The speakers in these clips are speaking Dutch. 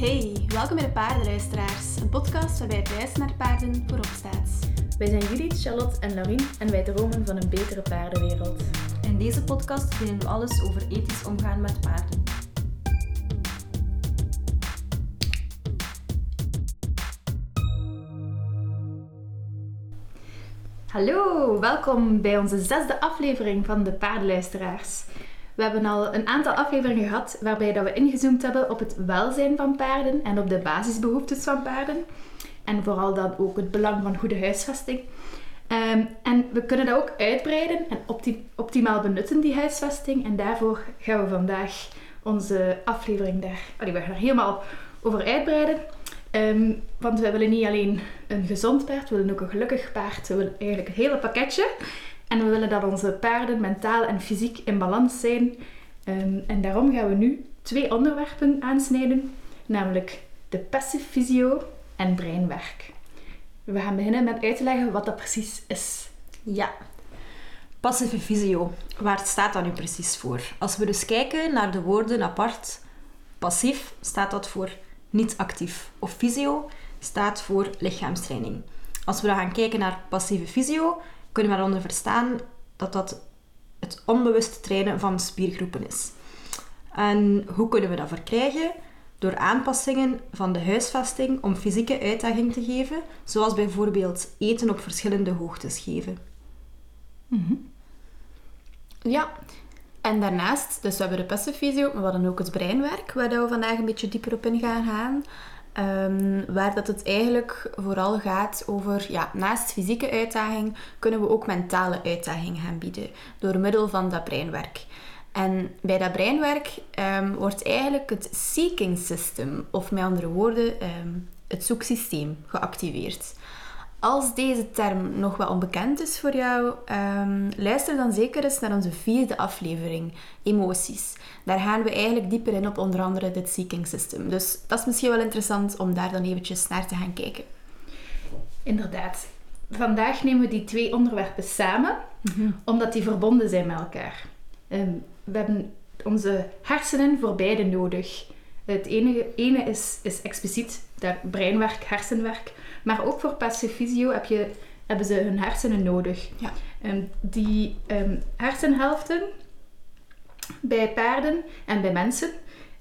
Hey, welkom bij de Paardenluisteraars, een podcast waarbij het luisteren naar paarden voorop staat. Wij zijn Judith, Charlotte en Laurien en wij dromen van een betere paardenwereld. In deze podcast delen we alles over ethisch omgaan met paarden. Hallo, welkom bij onze zesde aflevering van de Paardenluisteraars. We hebben al een aantal afleveringen gehad waarbij dat we ingezoomd hebben op het welzijn van paarden en op de basisbehoeftes van paarden. En vooral dan ook het belang van goede huisvesting. Ehm, en we kunnen dat ook uitbreiden en optimaal benutten, die huisvesting. En daarvoor gaan we vandaag onze aflevering daar, allee, we gaan helemaal over uitbreiden. Ehm, want we willen niet alleen een gezond paard, we willen ook een gelukkig paard. We willen eigenlijk het hele pakketje. En we willen dat onze paarden mentaal en fysiek in balans zijn. Ehm, en daarom gaan we nu twee onderwerpen aansnijden, namelijk de passive fysio en breinwerk. We gaan beginnen met uit te leggen wat dat precies is. Ja, passive fysio. Waar staat dat nu precies voor? Als we dus kijken naar de woorden apart, passief staat dat voor niet actief. Of fysio staat voor lichaamstraining. Als we dan gaan kijken naar passieve fysio, kunnen we daaronder verstaan dat dat het onbewuste trainen van spiergroepen is. En hoe kunnen we dat verkrijgen? Door aanpassingen van de huisvesting om fysieke uitdaging te geven, zoals bijvoorbeeld eten op verschillende hoogtes geven. Mhm. Ja, en daarnaast, dus we hebben de passive maar we hadden ook het breinwerk, waar we vandaag een beetje dieper op in gaan gaan. Um, waar dat het eigenlijk vooral gaat over, ja, naast fysieke uitdaging kunnen we ook mentale uitdaging gaan bieden door middel van dat breinwerk. En bij dat breinwerk um, wordt eigenlijk het seeking system, of met andere woorden, um, het zoeksysteem, geactiveerd. Als deze term nog wel onbekend is voor jou, um, luister dan zeker eens naar onze vierde aflevering, Emoties. Daar gaan we eigenlijk dieper in op onder andere dit seeking system. Dus dat is misschien wel interessant om daar dan eventjes naar te gaan kijken. Inderdaad. Vandaag nemen we die twee onderwerpen samen, mhm. omdat die verbonden zijn met elkaar. Um, we hebben onze hersenen voor beide nodig. Het ene, ene is, is expliciet dat breinwerk, hersenwerk. Maar ook voor passive fysio heb je, hebben ze hun hersenen nodig. Ja. Um, die um, hersenhelften bij paarden en bij mensen.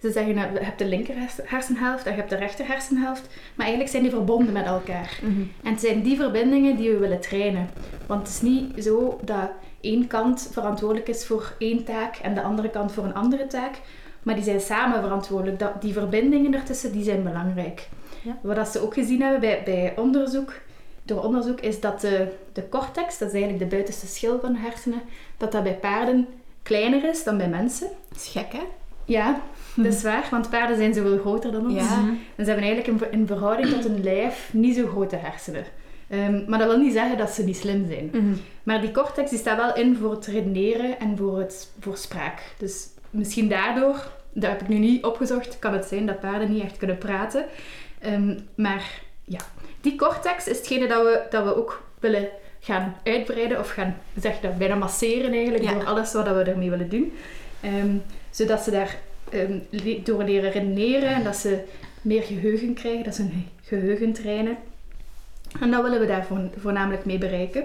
Ze zeggen, nou, je hebt de linker hersenhelft en je hebt de rechter hersenhelft. Maar eigenlijk zijn die verbonden met elkaar. Mhm. En het zijn die verbindingen die we willen trainen. Want het is niet zo dat één kant verantwoordelijk is voor één taak en de andere kant voor een andere taak. Maar die zijn samen verantwoordelijk. Dat, die verbindingen ertussen die zijn belangrijk. Ja. Wat ze ook gezien hebben bij, bij onderzoek, door onderzoek, is dat de, de cortex, dat is eigenlijk de buitenste schil van de hersenen, dat dat bij paarden kleiner is dan bij mensen. Dat is gek, hè? Ja, dat is waar, want paarden zijn zoveel groter dan ons. Ja. En ze hebben eigenlijk in, in verhouding tot hun lijf niet zo grote hersenen. Um, maar dat wil niet zeggen dat ze niet slim zijn. Mhm. Maar die cortex die staat wel in voor het redeneren en voor, het, voor spraak. Dus misschien daardoor, dat heb ik nu niet opgezocht, kan het zijn dat paarden niet echt kunnen praten. Um, maar ja, die cortex is hetgene dat we, dat we ook willen gaan uitbreiden of gaan zeg dat, bijna masseren eigenlijk door alles wat we ermee willen doen. Um, zodat ze daar door leren redeneren en dat ze meer geheugen krijgen, dat ze hun geheugen trainen. En dat willen we daar voornamelijk mee bereiken.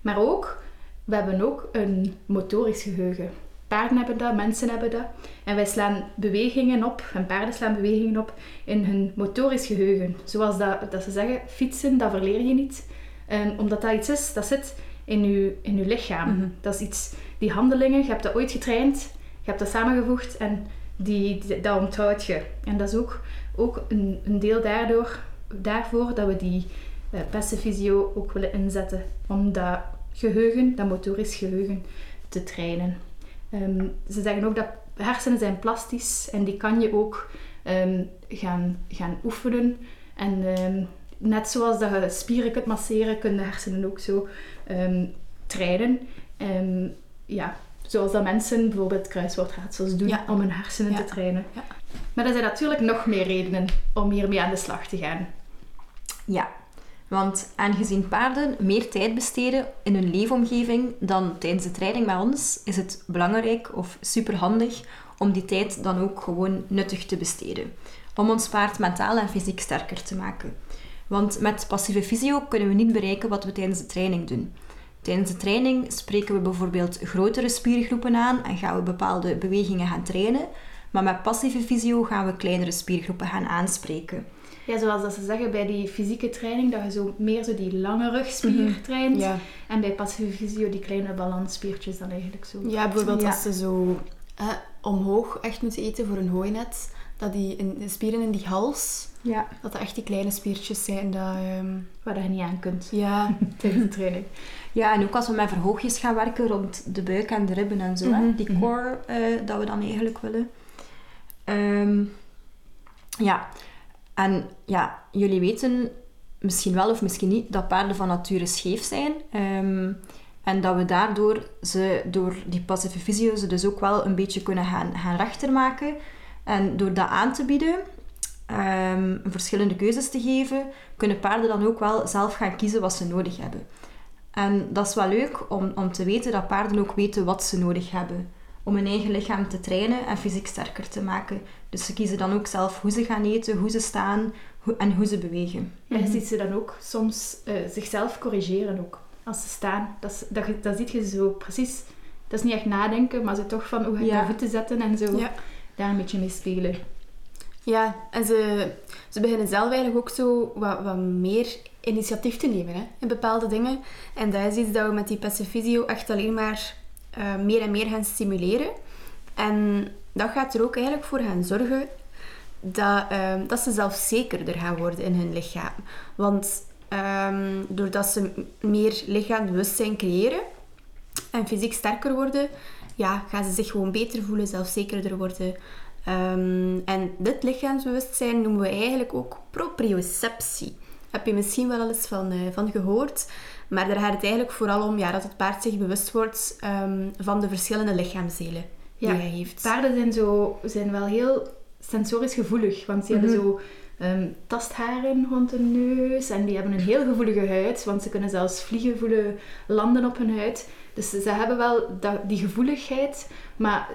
Maar ook, we hebben ook een motorisch geheugen. Paarden hebben dat, mensen hebben dat. En wij slaan bewegingen op, en paarden slaan bewegingen op in hun motorisch geheugen. Zoals dat, dat ze zeggen, fietsen, dat verleer je niet. Um, omdat dat iets is, dat zit in je, in uw lichaam. Mhm. Dat is iets, die handelingen, je hebt dat ooit getraind, je hebt dat samengevoegd en die, die dat onthoud je. En dat is ook, ook een, een deel daardoor, daarvoor dat we die uh, ook willen inzetten om dat geheugen, dat motorisch geheugen, te trainen. Um, ze zeggen ook dat hersenen zijn plastisch en die kan je ook um, gaan, gaan oefenen. En um, net zoals dat je spieren kunt masseren, kunnen de hersenen ook zo trainen. ja, zoals dat mensen bijvoorbeeld kruiswoordraadsels doen om hun hersenen te trainen. Ja. Maar er zijn natuurlijk nog meer redenen om hiermee aan de slag te gaan. Ja, want aangezien paarden meer tijd besteden in hun leefomgeving dan tijdens de training met ons, is het belangrijk of superhandig om die tijd dan ook gewoon nuttig te besteden. Om ons paard mentaal en fysiek sterker te maken. Want met passieve fysio kunnen we niet bereiken wat we tijdens de training doen. Tijdens de training spreken we bijvoorbeeld grotere spiergroepen aan en gaan we bepaalde bewegingen gaan trainen. Maar met passieve fysio gaan we kleinere spiergroepen gaan aanspreken. Ja, zoals dat ze zeggen bij die fysieke training, dat je zo meer zo die lange rugspier Mhm. traint. Ja. En bij passieve fysio die kleine balansspiertjes dan eigenlijk zo. Ja, bijvoorbeeld Ja. als ze zo eh, omhoog echt moeten eten voor een hooinet. Dat die in, de spieren in die hals, Ja. dat dat echt die kleine spiertjes zijn. Dat, ehm, Waar je niet aan kunt ja, tijdens de training. Ja, en ook als we met verhoogjes gaan werken rond de buik en de ribben en zo. hè. Mhm, Die mhm. core eh, dat we dan eigenlijk willen. Ehm, ja, en ja, jullie weten misschien wel of misschien niet dat paarden van nature scheef zijn. Ehm, en dat we daardoor ze door die passive fysio ze dus ook wel een beetje kunnen gaan, gaan rechter maken. En door dat aan te bieden, ehm, verschillende keuzes te geven, kunnen paarden dan ook wel zelf gaan kiezen wat ze nodig hebben. En dat is wel leuk om, om te weten dat paarden ook weten wat ze nodig hebben. Om hun eigen lichaam te trainen en fysiek sterker te maken. Dus ze kiezen dan ook zelf hoe ze gaan eten, hoe ze staan hoe- en hoe ze bewegen. En je ziet ze dan ook soms eh, zichzelf corrigeren ook. Als ze staan. Dat, dat, je- dat ziet je zo precies. Dat is niet echt nadenken, maar ze toch van hoe ga ik Ja. mijn voeten zetten en zo. ja. Daar een beetje mee spelen. ja, en ze, ze beginnen zelf eigenlijk ook zo wat, wat meer initiatief te nemen hè, in bepaalde dingen. En dat is iets dat we met die physio echt alleen maar eh, meer en meer gaan stimuleren. En dat gaat er ook eigenlijk voor gaan zorgen dat, ehm, dat ze zelfzekerder gaan worden in hun lichaam. Want ehm, doordat ze meer lichaambewustzijn creëren en fysiek sterker worden, ja, gaan ze zich gewoon beter voelen, zelfzekerder worden. Ehm, en dit lichaamsbewustzijn noemen we eigenlijk ook proprioceptie. Heb je misschien wel eens van, eh, van gehoord. Maar daar gaat het eigenlijk vooral om ja, dat het paard zich bewust wordt ehm, van de verschillende lichaamsdelen die Ja, hij heeft. Paarden zijn, zo, zijn wel heel sensorisch gevoelig, want ze Mhm. hebben zo ehm, tastharen rond hun neus en die hebben een heel gevoelige huid, want ze kunnen zelfs vliegen voelen landen op hun huid. Dus ze hebben wel dat, die gevoeligheid, maar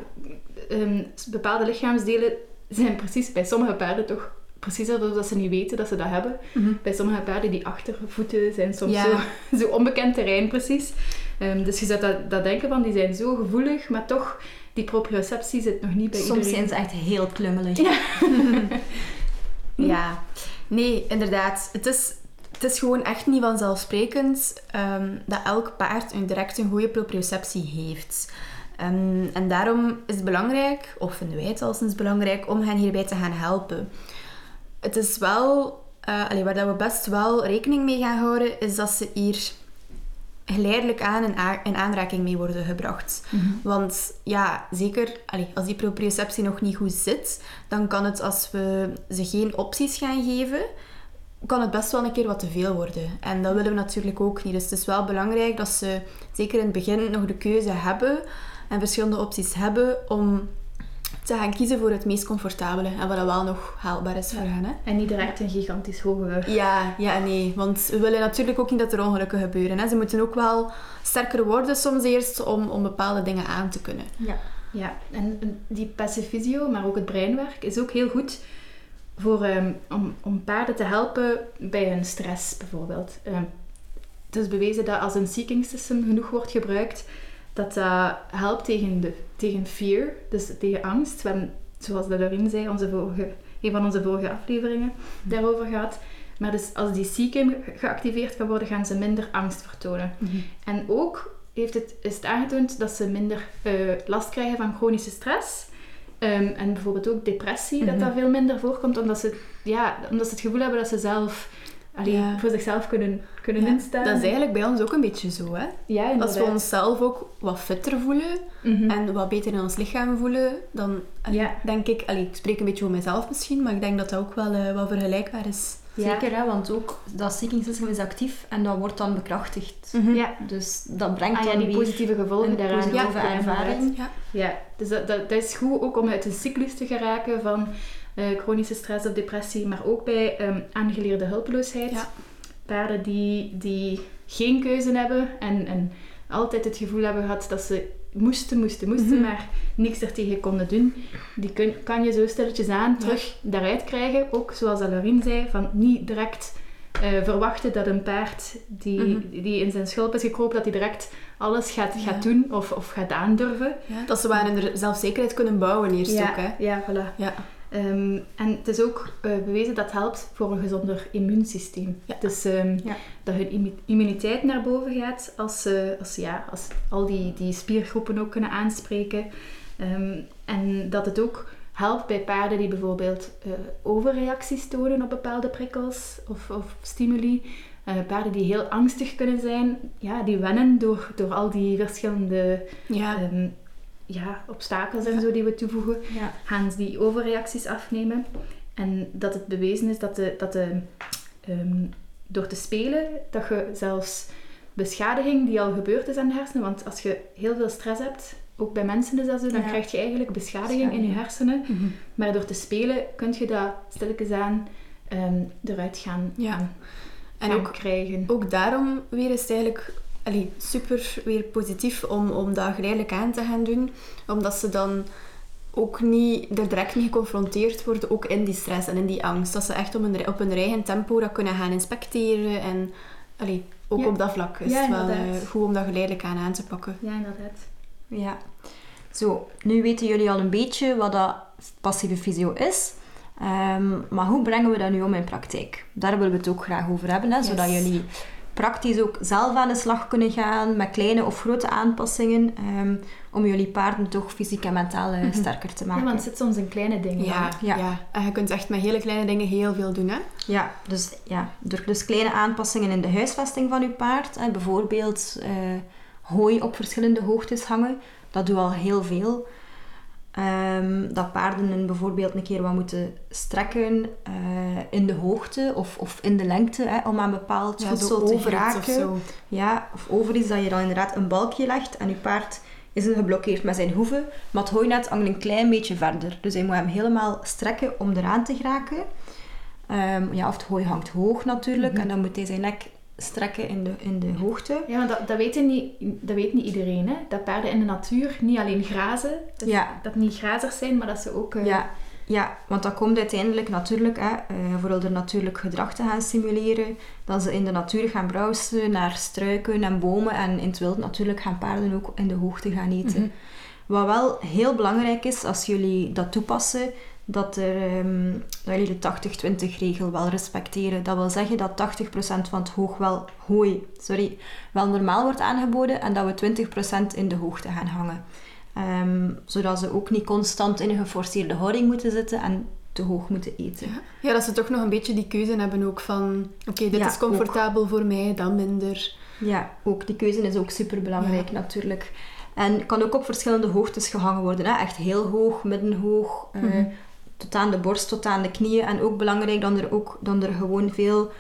ehm, bepaalde lichaamsdelen zijn precies bij sommige paarden toch precies dat ze niet weten dat ze dat hebben. Mhm. Bij sommige paarden, die achtervoeten zijn soms Ja. zo, zo onbekend terrein precies. Ehm, dus je zou dat, dat denken van, die zijn zo gevoelig, maar toch, die proprioceptie zit nog niet bij Soms iedereen. zijn ze echt heel klungelig. Ja, nee, inderdaad. Het is, het is gewoon echt niet vanzelfsprekend ehm, dat elk paard een direct een goede proprioceptie heeft. Ehm, en daarom is het belangrijk, of vinden wij het alsens belangrijk, om hen hierbij te gaan helpen. Het is wel, allee, waar dat we best wel rekening mee gaan houden, is dat ze hier geleidelijk aan in, aanraking mee worden gebracht. Want ja, zeker allee, als die proprioceptie nog niet goed zit, dan kan het als we ze geen opties gaan geven, kan het best wel een keer wat te veel worden. En dat willen we natuurlijk ook niet. Dus het is wel belangrijk dat ze zeker in het begin nog de keuze hebben en verschillende opties hebben om te gaan kiezen voor het meest comfortabele en wat dat wel nog haalbaar is voor hen. Hè? En niet direct een gigantisch hoge... Ja, ja nee. Want we willen natuurlijk ook niet dat er ongelukken gebeuren. Hè. Ze moeten ook wel sterker worden soms eerst om, om bepaalde dingen aan te kunnen. Ja. Ja, en die physio, maar ook het breinwerk, is ook heel goed voor, ehm, om, om paarden te helpen bij hun stress, bijvoorbeeld. Ehm, het is bewezen dat als een seeking system genoeg wordt gebruikt, dat dat helpt tegen, de, tegen fear, dus tegen angst. We hebben, zoals de zei, onze vorige, een van onze vorige afleveringen daarover gehad. Maar dus als die seeking geactiveerd kan worden, gaan ze minder angst vertonen. En ook heeft het, is het aangetoond dat ze minder eh, last krijgen van chronische stress. Ehm, en bijvoorbeeld ook depressie, dat Mhm. dat veel minder voorkomt, omdat ze, ja, omdat ze het gevoel hebben dat ze zelf allee, Ja. voor zichzelf kunnen, kunnen Ja, instaan. Dat is eigenlijk bij ons ook een beetje zo. Hè? ja, Als we onszelf ook wat fitter voelen Mhm. en wat beter in ons lichaam voelen, dan allee, Ja. denk ik... Allee, ik spreek een beetje voor mezelf misschien, maar ik denk dat dat ook wel, eh, wel vergelijkbaar is. Ja. Zeker, hè, want ook dat seeking is actief en dat wordt dan bekrachtigd. Ja. Dus dat brengt Ah, ja, dan die weer positieve gevolgen een daaraan. positieve Ja, ervaring. Ja. Ja, dus dat, dat, dat is goed ook om uit een cyclus te geraken van eh, chronische stress of depressie, maar ook bij ehm, aangeleerde hulpeloosheid. Ja. Paarden die, die geen keuze hebben en, en altijd het gevoel hebben gehad dat ze moesten, moesten, moesten, Mhm. maar niks er tegen konden doen, die kun, kan je zo stilletjes aan terug daaruit krijgen. Ook zoals Lorien zei, van niet direct eh, verwachten dat een paard die, Mhm. die in zijn schulp is gekropen, dat hij direct alles gaat, Ja. gaat doen of, of gaat aandurven. Ja, dat ze waren er zelfzekerheid kunnen bouwen eerst ook, hè. ja, voilà. Ja. Ehm, en het is ook eh, bewezen dat het helpt voor een gezonder immuunsysteem. Ja. Dus ehm, Ja. dat hun immu- immuniteit naar boven gaat als ze, als, ja, als al die, die spiergroepen ook kunnen aanspreken. Ehm, en dat het ook helpt bij paarden die bijvoorbeeld eh, overreacties tonen op bepaalde prikkels of, of stimuli. Paarden die heel angstig kunnen zijn, ja, die wennen door, door al die verschillende Ja. Ja, obstakels en zo die we toevoegen Ja. gaan ze die overreacties afnemen. En dat het bewezen is dat, de, dat de, ehm, door te spelen, dat je zelfs beschadiging die al gebeurd is aan de hersenen, want als je heel veel stress hebt, ook bij mensen is dat zo, dan Ja. krijg je eigenlijk beschadiging in je hersenen. Mhm. Maar door te spelen kun je dat stilletjes aan ehm, eruit gaan, Ja. gaan, En gaan ook, krijgen. ook daarom weer is het eigenlijk allee, super weer positief om, om dat geleidelijk aan te gaan doen. Omdat ze dan ook niet, er direct niet geconfronteerd worden, ook in die stress en in die angst. Dat ze echt op hun, op hun eigen tempo dat kunnen gaan inspecteren. En allee, ook Ja. op dat vlak is Ja, het wel inderdaad. eh, goed om dat geleidelijk aan aan te pakken. Ja, inderdaad. Ja. Zo, nu weten jullie al een beetje wat dat passieve fysio is. Ehm, maar hoe brengen we dat nu om in praktijk? Daar willen we het ook graag over hebben, hè, zodat jullie praktisch ook zelf aan de slag kunnen gaan met kleine of grote aanpassingen ehm, om jullie paarden toch fysiek en mentaal eh, Mhm. sterker te Ja, maken. want het zit soms in kleine dingen. Ja, Ja. ja. En je kunt echt met hele kleine dingen heel veel doen. Hè? Ja, dus, ja, door dus kleine aanpassingen in de huisvesting van uw paard. Hè, bijvoorbeeld eh, hooi op verschillende hoogtes hangen. Dat doet al heel veel. Ehm, dat paarden een- bijvoorbeeld een keer wat moeten strekken eh, in de hoogte of, of in de lengte hè, om aan bepaald Ja, voedsel te geraken. of zo. Ja, of over iets dat je dan inderdaad een balkje legt en je paard is dan geblokkeerd met zijn hoeven, maar het hooinet hangt een klein beetje verder. Dus hij moet hem helemaal strekken om eraan te geraken. Ehm, ja, of het hooi hangt hoog natuurlijk Mhm. en dan moet hij zijn nek strekken in de, in de hoogte. Ja, maar dat, dat, weet niet, dat weet niet iedereen. Hè? Dat paarden in de natuur niet alleen grazen. Dus Ja. Dat niet grazers zijn, maar dat ze ook... eh, Ja, ja, want dat komt uiteindelijk natuurlijk, hè, eh, voor er natuurlijk gedrag te gaan stimuleren, dat ze in de natuur gaan browsen naar struiken en bomen en in het wild natuurlijk gaan paarden ook in de hoogte gaan eten. Mhm. Wat wel heel belangrijk is als jullie dat toepassen, dat, er, jullie de 80-20 regel wel respecteren. Dat wil zeggen dat 80% van het hoog wel, hooi sorry, wel normaal wordt aangeboden en dat we 20% in de hoogte gaan hangen. Ehm, zodat ze ook niet constant in een geforceerde houding moeten zitten en te hoog moeten eten. Ja. ja, dat ze toch nog een beetje die keuze hebben ook van... Oké, dit Ja, is comfortabel voor mij, dan minder. Ja, ook die keuze is ook super belangrijk natuurlijk. En kan ook op verschillende hoogtes gehangen worden. Hè? Echt heel hoog, middenhoog, eh, Mhm. Tot aan de borst, tot aan de knieën. En ook belangrijk dan er, ook, dan er gewoon veel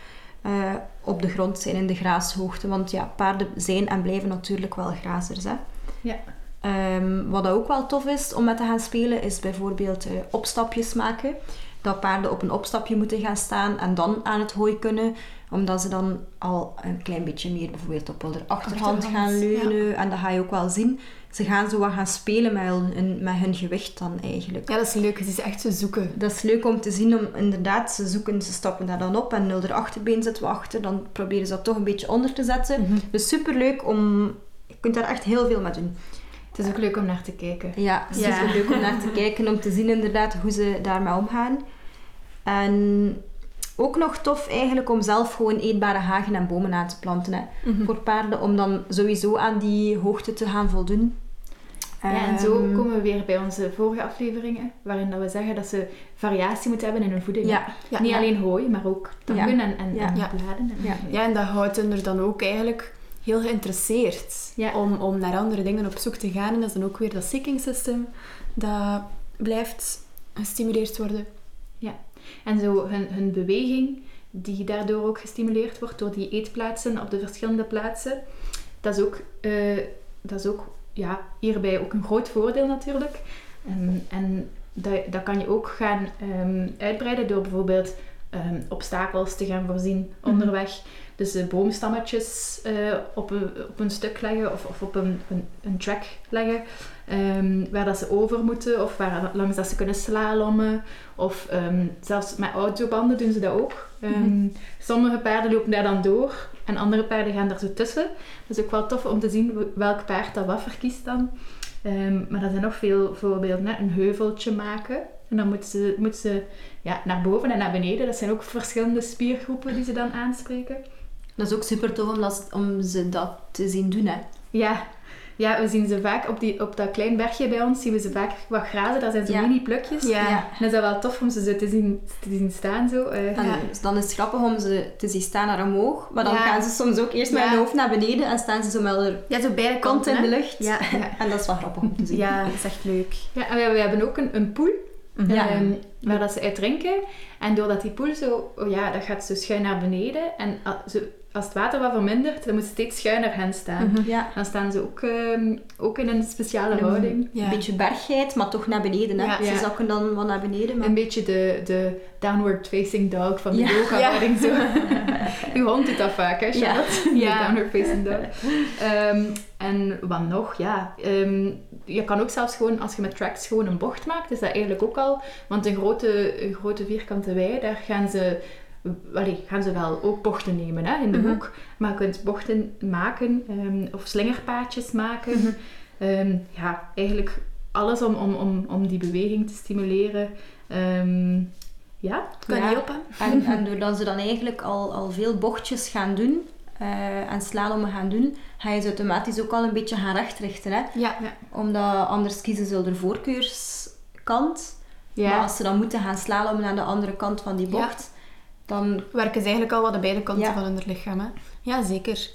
eh, op de grond zijn in de graashoogte. Want ja, paarden zijn en blijven natuurlijk wel grazers. Hè? Ja. Ehm, wat ook wel tof is om met te gaan spelen, is bijvoorbeeld eh, opstapjes maken. Dat paarden op een opstapje moeten gaan staan en dan aan het hooi kunnen. Omdat ze dan al een klein beetje meer bijvoorbeeld op hun achterhand, Achterhand, gaan leunen. En dat ga je ook wel zien. Ze gaan zo wat gaan spelen met hun, met hun gewicht dan eigenlijk. Ja, dat is leuk. Ziet ze echt zo zoeken. Dat is leuk om te zien, om inderdaad, ze zoeken, ze stappen daar dan op en nul er achterbeen zitten we achter, dan proberen ze dat toch een beetje onder te zetten. Mhm. Dus super leuk om, je kunt daar echt heel veel mee doen. Het is ook leuk om naar te kijken. Ja, het is Ja. super leuk om naar te kijken, om te zien inderdaad hoe ze daarmee omgaan. En ook nog tof eigenlijk om zelf gewoon eetbare hagen en bomen aan te planten. Hè. Mhm. Voor paarden, om dan sowieso aan die hoogte te gaan voldoen. Ja, en zo Ehm, komen we weer bij onze vorige afleveringen, waarin dat we zeggen dat ze variatie moeten hebben in hun voeding. Ja, Ja, Niet ja. alleen hooi, maar ook takken en, en, Ja. en Ja. bladen. En, Ja. Ja, en dat houdt hen er dan ook eigenlijk heel geïnteresseerd Ja. om, om naar andere dingen op zoek te gaan. En dat is dan ook weer dat seeking system dat blijft gestimuleerd worden. En zo hun, hun beweging, die daardoor ook gestimuleerd wordt door die eetplaatsen op de verschillende plaatsen. Dat is ook, eh, dat is ook ja, hierbij ook een groot voordeel natuurlijk. En, en dat, dat kan je ook gaan ehm, uitbreiden door bijvoorbeeld ehm, obstakels te gaan voorzien onderweg. Dus boomstammetjes eh, op, een, op een stuk leggen of, of op een, een, een track leggen. Ehm, waar dat ze over moeten of waar, langs dat ze kunnen slalommen. Of ehm, zelfs met autobanden doen ze dat ook. Ehm, Sommige paarden lopen daar dan door en andere paarden gaan daar zo tussen. Dat is ook wel tof om te zien welk paard dat wat verkiest dan. Maar er zijn nog veel voorbeelden. Hè? Een heuveltje maken. En dan moeten ze, moeten ze ja, naar boven en naar beneden. Dat zijn ook verschillende spiergroepen die ze dan aanspreken. Dat is ook super tof om, dat, om ze dat te zien doen. Hè. Ja, ja we zien ze vaak op, die, op dat klein bergje bij ons. Zien we ze vaak wat grazen. Dat zijn zo Ja. mini plukjes. Ja. En dat is dat wel tof om ze zo te zien, te zien staan. Zo. eh. En Ja. dan is het grappig om ze te zien staan naar omhoog. Maar dan Ja. gaan ze soms ook eerst met Ja. hun hoofd naar beneden en staan ze zo met hun Ja, zo beide kanten, in de lucht. Ja. En dat is wel grappig om te zien. Ja, dat is echt leuk. Ja, en we, we hebben ook een, een poel. Ja. ehm, waar dat ze uit drinken. En doordat die poel zo, oh ja, dat gaat zo schuin naar beneden. En a- zo, als het water wat vermindert, dan moet ze steeds schuiner gaan staan. Mhm. Ja. Dan staan ze ook, ehm, ook in een speciale houding. Ja. Een beetje bergheid, maar toch naar beneden. Hè. Ja. Ze Ja. zakken dan wat naar beneden. Maar... Een beetje de, de downward facing dog van de Ja. yoga-houding. zo. Uw hond doet dat vaak, hè, Charlotte? Ja. De downward facing dog. Ehm, en wat nog? Ja, ehm, je kan ook zelfs gewoon, als je met tracks gewoon een bocht maakt, is dat eigenlijk ook al... Want een grote, een grote vierkante wei, daar gaan ze... Allee, gaan ze wel ook bochten nemen hè, in de Mhm. hoek. Maar je kunt bochten maken ehm, of slingerpaadjes maken. Mhm. Ehm, ja, eigenlijk alles om, om, om, om die beweging te stimuleren. Ehm, ja, Het kan Ja. niet op, hè? En, en doordat ze dan eigenlijk al, al veel bochtjes gaan doen eh, en slalommen gaan doen, ga je ze automatisch ook al een beetje gaan rechtrichten. Hè? Ja. Omdat anders kiezen ze de voorkeurskant. Maar ja. als ze dan moeten gaan slalommen aan de andere kant van die bocht, dan... Werken ze eigenlijk al wat de beide kanten Ja. van hun lichaam, hè? Ja, zeker.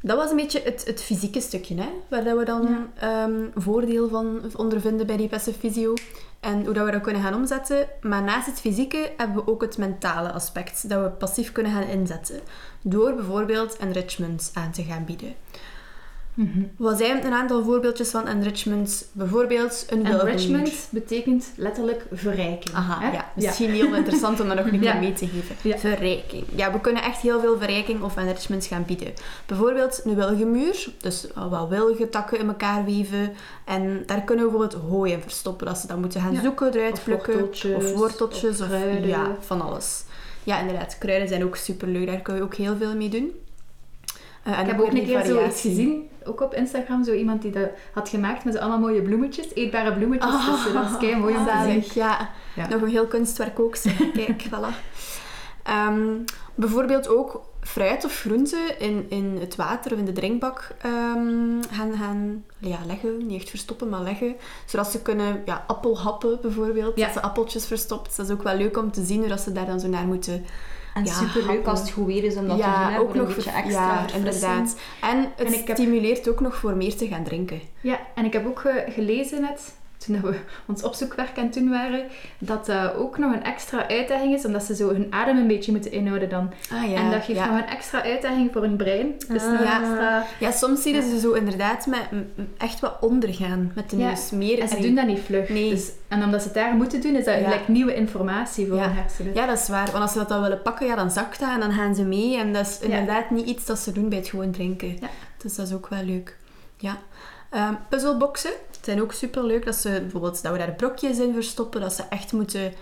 Dat was een beetje het, het fysieke stukje, hè? Waar dat we dan ehm, voordeel van ondervinden bij die passive physio. En hoe dat we dat kunnen gaan omzetten. Maar naast het fysieke hebben we ook het mentale aspect. Dat we passief kunnen gaan inzetten. Door bijvoorbeeld enrichment aan te gaan bieden. Mhm. Wat zijn een aantal voorbeeldjes van enrichment? Bijvoorbeeld een. Enrichment betekent letterlijk verrijking. Aha, hè? ja. Misschien heel interessant om dat nog een keer Ja. mee te geven. Ja. Verrijking. Ja, we kunnen echt heel veel verrijking of enrichment gaan bieden. Bijvoorbeeld een wilgemuur, dus wat wilgetakken in elkaar weven. En daar kunnen we bijvoorbeeld hooi in verstoppen. Als ze dat moeten gaan zoeken, eruit Of plukken. worteltjes, Of worteltjes. of Of, ja, van alles. Ja, inderdaad. Kruiden zijn ook superleuk. Daar kun je ook heel veel mee doen. Eh, Ik heb ook een keer zoiets gezien, ook op Instagram, zo iemand die dat had gemaakt met zo allemaal mooie bloemetjes, eetbare bloemetjes. Dus dat is kei mooi om te zien. zalig, ja. Ja. Nog een heel kunstwerk ook. zeg. Kijk, voilà. Ehm, bijvoorbeeld ook fruit of groenten in, in het water of in de drinkbak ehm, gaan, gaan ja, leggen. Niet echt verstoppen, maar leggen. Zodat ze kunnen, ja, appelhappen bijvoorbeeld. Ja. Dat ze appeltjes verstopt. Dat is ook wel leuk om te zien hoe dat ze daar dan zo naar moeten. En Ja, superleuk als het goed weer is om dat te doen. ja, Hè, ook nog een beetje extra Ja, inderdaad. En het En ik heb- stimuleert ook nog voor meer te gaan drinken. Ja, en ik heb ook gelezen net, toen we ons opzoekwerk aan het doen waren, dat dat ook nog een extra uitdaging is, omdat ze zo hun adem een beetje moeten inhouden dan. Ah ja. en dat geeft ja. nog een extra uitdaging voor hun brein. Dus Ah. Ja. extra... Ja, soms zie je ze zo inderdaad met, echt wat ondergaan met de neus. Meer En ze en- doen dat niet vlug. Nee. Dus, en omdat ze het daar moeten doen, is dat Ja. gelijk nieuwe informatie voor hun hersenen. Ja, dat is waar. Want als ze dat dan willen pakken, ja, dan zakt dat en dan gaan ze mee. En dat is inderdaad niet iets dat ze doen bij het gewoon drinken. Ja. Dus dat is ook wel leuk. Ja. Puzzelboxen zijn ook superleuk. Dat, ze, bijvoorbeeld, dat we daar brokjes in verstoppen. Dat ze echt moeten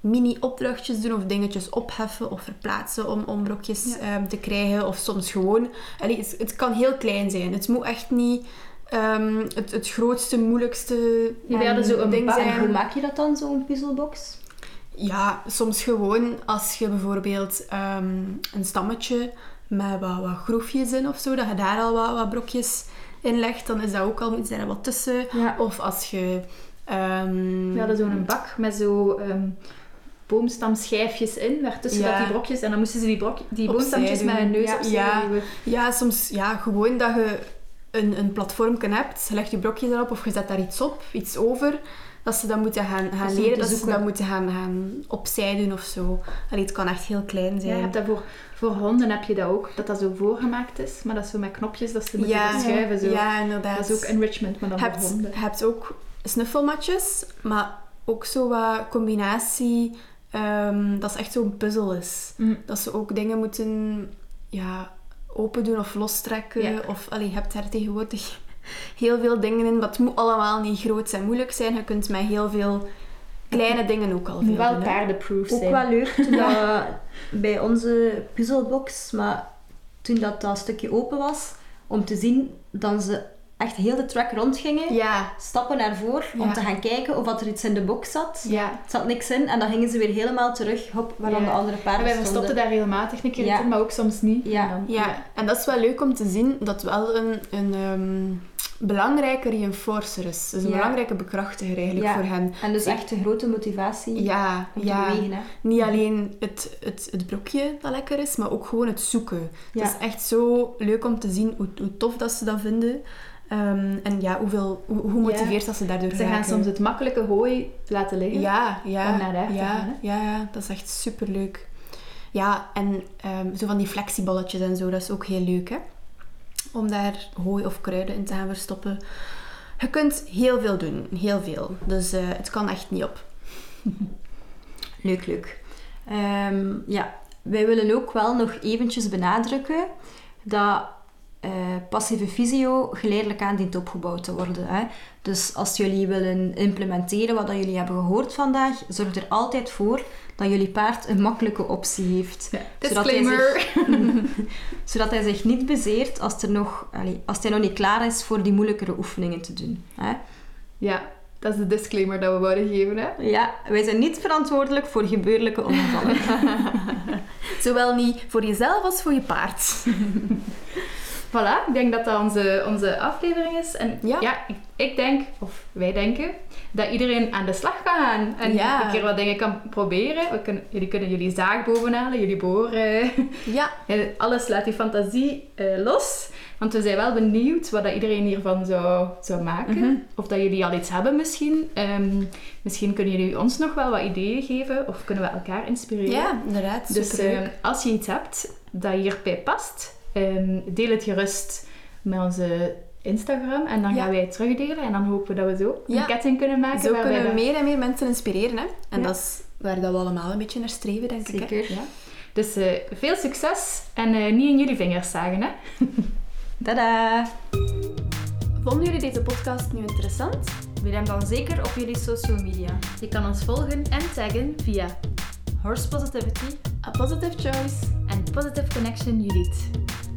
mini-opdrachtjes doen of dingetjes opheffen of verplaatsen om, om brokjes Ja. ehm, te krijgen. Of soms gewoon... Allee, het, het kan heel klein zijn. Het moet echt niet ehm, het, het grootste, moeilijkste Die werden ehm, zo een ding En zijn. hoe maak je dat dan, zo'n puzzelbox? Ja, soms gewoon als je bijvoorbeeld een stammetje met wat, wat groefjes in of zo, dat je daar al wat, wat brokjes in legt, dan is dat ook al iets er wat tussen. Ja. Of als je... ehm, We hadden zo'n bak met zo ehm, boomstamschijfjes in, waartussen Ja. dat die brokjes... En dan moesten ze die, brok, die doen. met hun neus Ja. Ja. Ja, soms ja, gewoon dat je een, een platformje hebt, je legt je brokjes erop of je zet daar iets op, iets over, dat ze dat moeten gaan, gaan leren, dat ze dat moeten gaan, gaan opzij doen of zo. Allee, het kan echt heel klein Ja, zijn. je hebt dat voor, voor honden heb je dat ook, dat dat zo voorgemaakt is, maar dat is zo met knopjes dat ze moeten ja, verschuiven. Zo. ja, inderdaad. Dat is ook enrichment, maar dan voor hebt, honden. je hebt ook snuffelmatjes, maar ook zo wat combinatie ehm, dat ze echt zo'n puzzel is. Mm. Dat ze ook dingen moeten ja, open doen of lostrekken. Ja. Of, allee, je hebt daar tegenwoordig heel veel dingen in. Maar het moet allemaal niet groot en moeilijk zijn. Je kunt met heel veel kleine dingen ook al veel wel doen. paardenproof Ook zijn. wel leuk toen dat bij onze puzzelbox, maar toen dat, dat stukje open was, om te zien dat ze echt heel de track rondgingen, Ja, stappen naar voren, om te gaan kijken of er iets in de box zat. Ja. Er zat niks in en dan gingen ze weer helemaal terug op waar dan de andere En paarden wij verstopten stonden. daar regelmatig een keer Ja. in, maar ook soms niet. Ja. En dan- ja. en dat is wel leuk om te zien dat wel een, een ehm, belangrijke reinforcer is. Dus een Ja. belangrijke bekrachtiger eigenlijk Ja. voor hen. En dus echt een grote motivatie Ja, om te ja. bewegen. Hè. Niet alleen het, het, het brokje dat lekker is, maar ook gewoon het zoeken. Ja. Het is echt zo leuk om te zien hoe, hoe tof dat ze dat vinden. Ehm, en ja, hoeveel, hoe, hoe motiveerd dat ze daardoor Ze gaan soms het makkelijke hooi laten liggen. Ja, ja. om naar daar te ja, gaan, hè? ja, ja, dat is echt superleuk. Ja, en ehm, zo van die flexieballetjes en zo, dat is ook heel leuk, hè. Om daar hooi of kruiden in te gaan verstoppen. Je kunt heel veel doen, heel veel. Dus eh, het kan echt niet op. Leuk, leuk. Ehm, ja, wij willen ook wel nog eventjes benadrukken dat eh, passieve fysio geleidelijk aan dient opgebouwd te worden. Hè. Dus als jullie willen implementeren wat dat jullie hebben gehoord vandaag, zorg er altijd voor dat jullie paard een makkelijke optie heeft. Zodat hij Disclaimer. Zodat hij zich niet bezeert als, er nog, als hij nog niet klaar is voor die moeilijkere oefeningen te doen. Hè. Ja, dat is de disclaimer dat we wouden geven. Hè? Ja, wij zijn niet verantwoordelijk voor gebeurlijke ongevallen. Zowel niet voor jezelf als voor je paard. Voilà, ik denk dat dat onze, onze aflevering is. En Ja. ja, ik, ik denk, of wij denken, dat iedereen aan de slag kan gaan. En Ja. een keer wat dingen kan proberen. We kunnen, jullie kunnen jullie zaag bovenhalen, jullie boren. Ja, En alles laat die fantasie eh, los. Want we zijn wel benieuwd wat dat iedereen hiervan zou, zou maken. Mhm. Of dat jullie al iets hebben misschien. Ehm, misschien kunnen jullie ons nog wel wat ideeën geven. Of kunnen we elkaar inspireren. ja inderdaad. Dus ehm, als je iets hebt dat hierbij past, ehm, deel het gerust met onze Instagram. En dan Ja. gaan wij het terugdelen. En dan hopen we dat we zo Ja. een ketting kunnen maken. Zo kunnen we meer en meer mensen inspireren. Hè? En Ja. dat is waar dat we allemaal een beetje naar streven, denk ik. Zeker. Ja. Dus eh, veel succes en eh, niet in jullie vingers zagen. Hè? Tada! Vonden jullie deze podcast nu interessant? Wil hem dan zeker op jullie social media. Je kan ons volgen en taggen via Horse Positivity. A positive choice. en Positive Connection Judith.